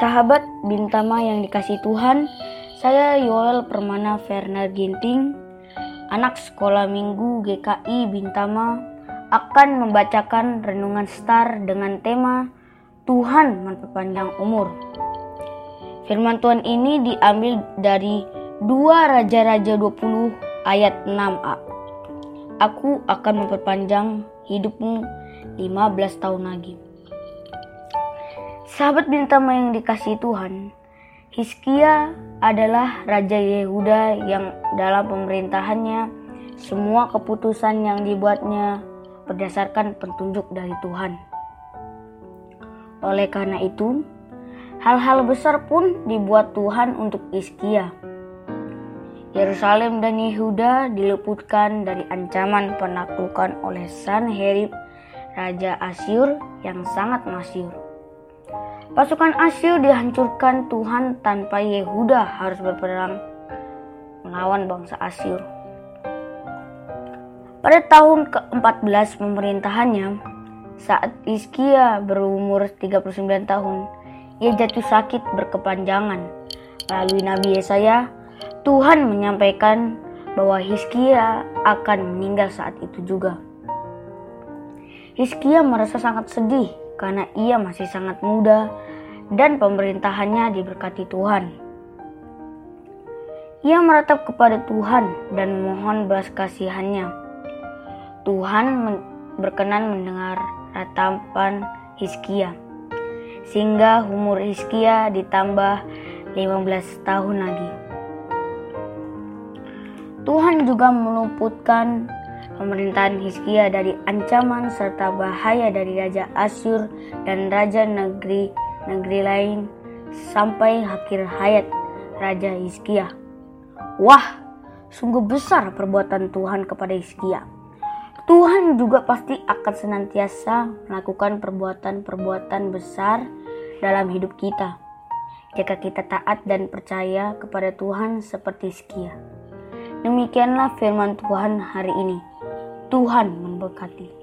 Sahabat Bintama yang dikasih Tuhan, saya Yoel Permana Werner Ginting, anak sekolah minggu GKI Bintama, akan membacakan renungan star dengan tema Tuhan memperpanjang umur. Firman Tuhan ini diambil dari 2 Raja-Raja 20 ayat 6a. Aku akan memperpanjang hidupmu 15 tahun lagi. Sahabat bintang yang dikasih Tuhan, Hizkia adalah Raja Yehuda yang dalam pemerintahannya semua keputusan yang dibuatnya berdasarkan petunjuk dari Tuhan. Oleh karena itu, hal-hal besar pun dibuat Tuhan untuk Hizkia. Yerusalem dan Yehuda diluputkan dari ancaman penaklukan oleh Sanherib, Raja Asyur yang sangat masyur. Pasukan Asyur dihancurkan Tuhan tanpa Yehuda harus berperang melawan bangsa Asyur. Pada tahun ke-14 pemerintahannya, saat Iskia berumur 39 tahun, ia jatuh sakit berkepanjangan. Melalui Nabi Yesaya, Tuhan menyampaikan bahwa Hizkia akan meninggal saat itu juga. Hizkia merasa sangat sedih karena ia masih sangat muda dan pemerintahannya diberkati Tuhan. Ia meratap kepada Tuhan dan memohon belas kasihannya. Tuhan berkenan mendengar ratapan Hizkia, sehingga umur Hizkia ditambah 15 tahun lagi. Tuhan juga meluputkan pemerintahan Hizkia dari ancaman serta bahaya dari Raja Asyur dan Raja negeri-negeri lain sampai akhir hayat Raja Hizkia. Wah, sungguh besar perbuatan Tuhan kepada Hizkia. Tuhan juga pasti akan senantiasa melakukan perbuatan-perbuatan besar dalam hidup kita. Jika kita taat dan percaya kepada Tuhan seperti Hizkia. Demikianlah firman Tuhan hari ini. Tuhan memberkati.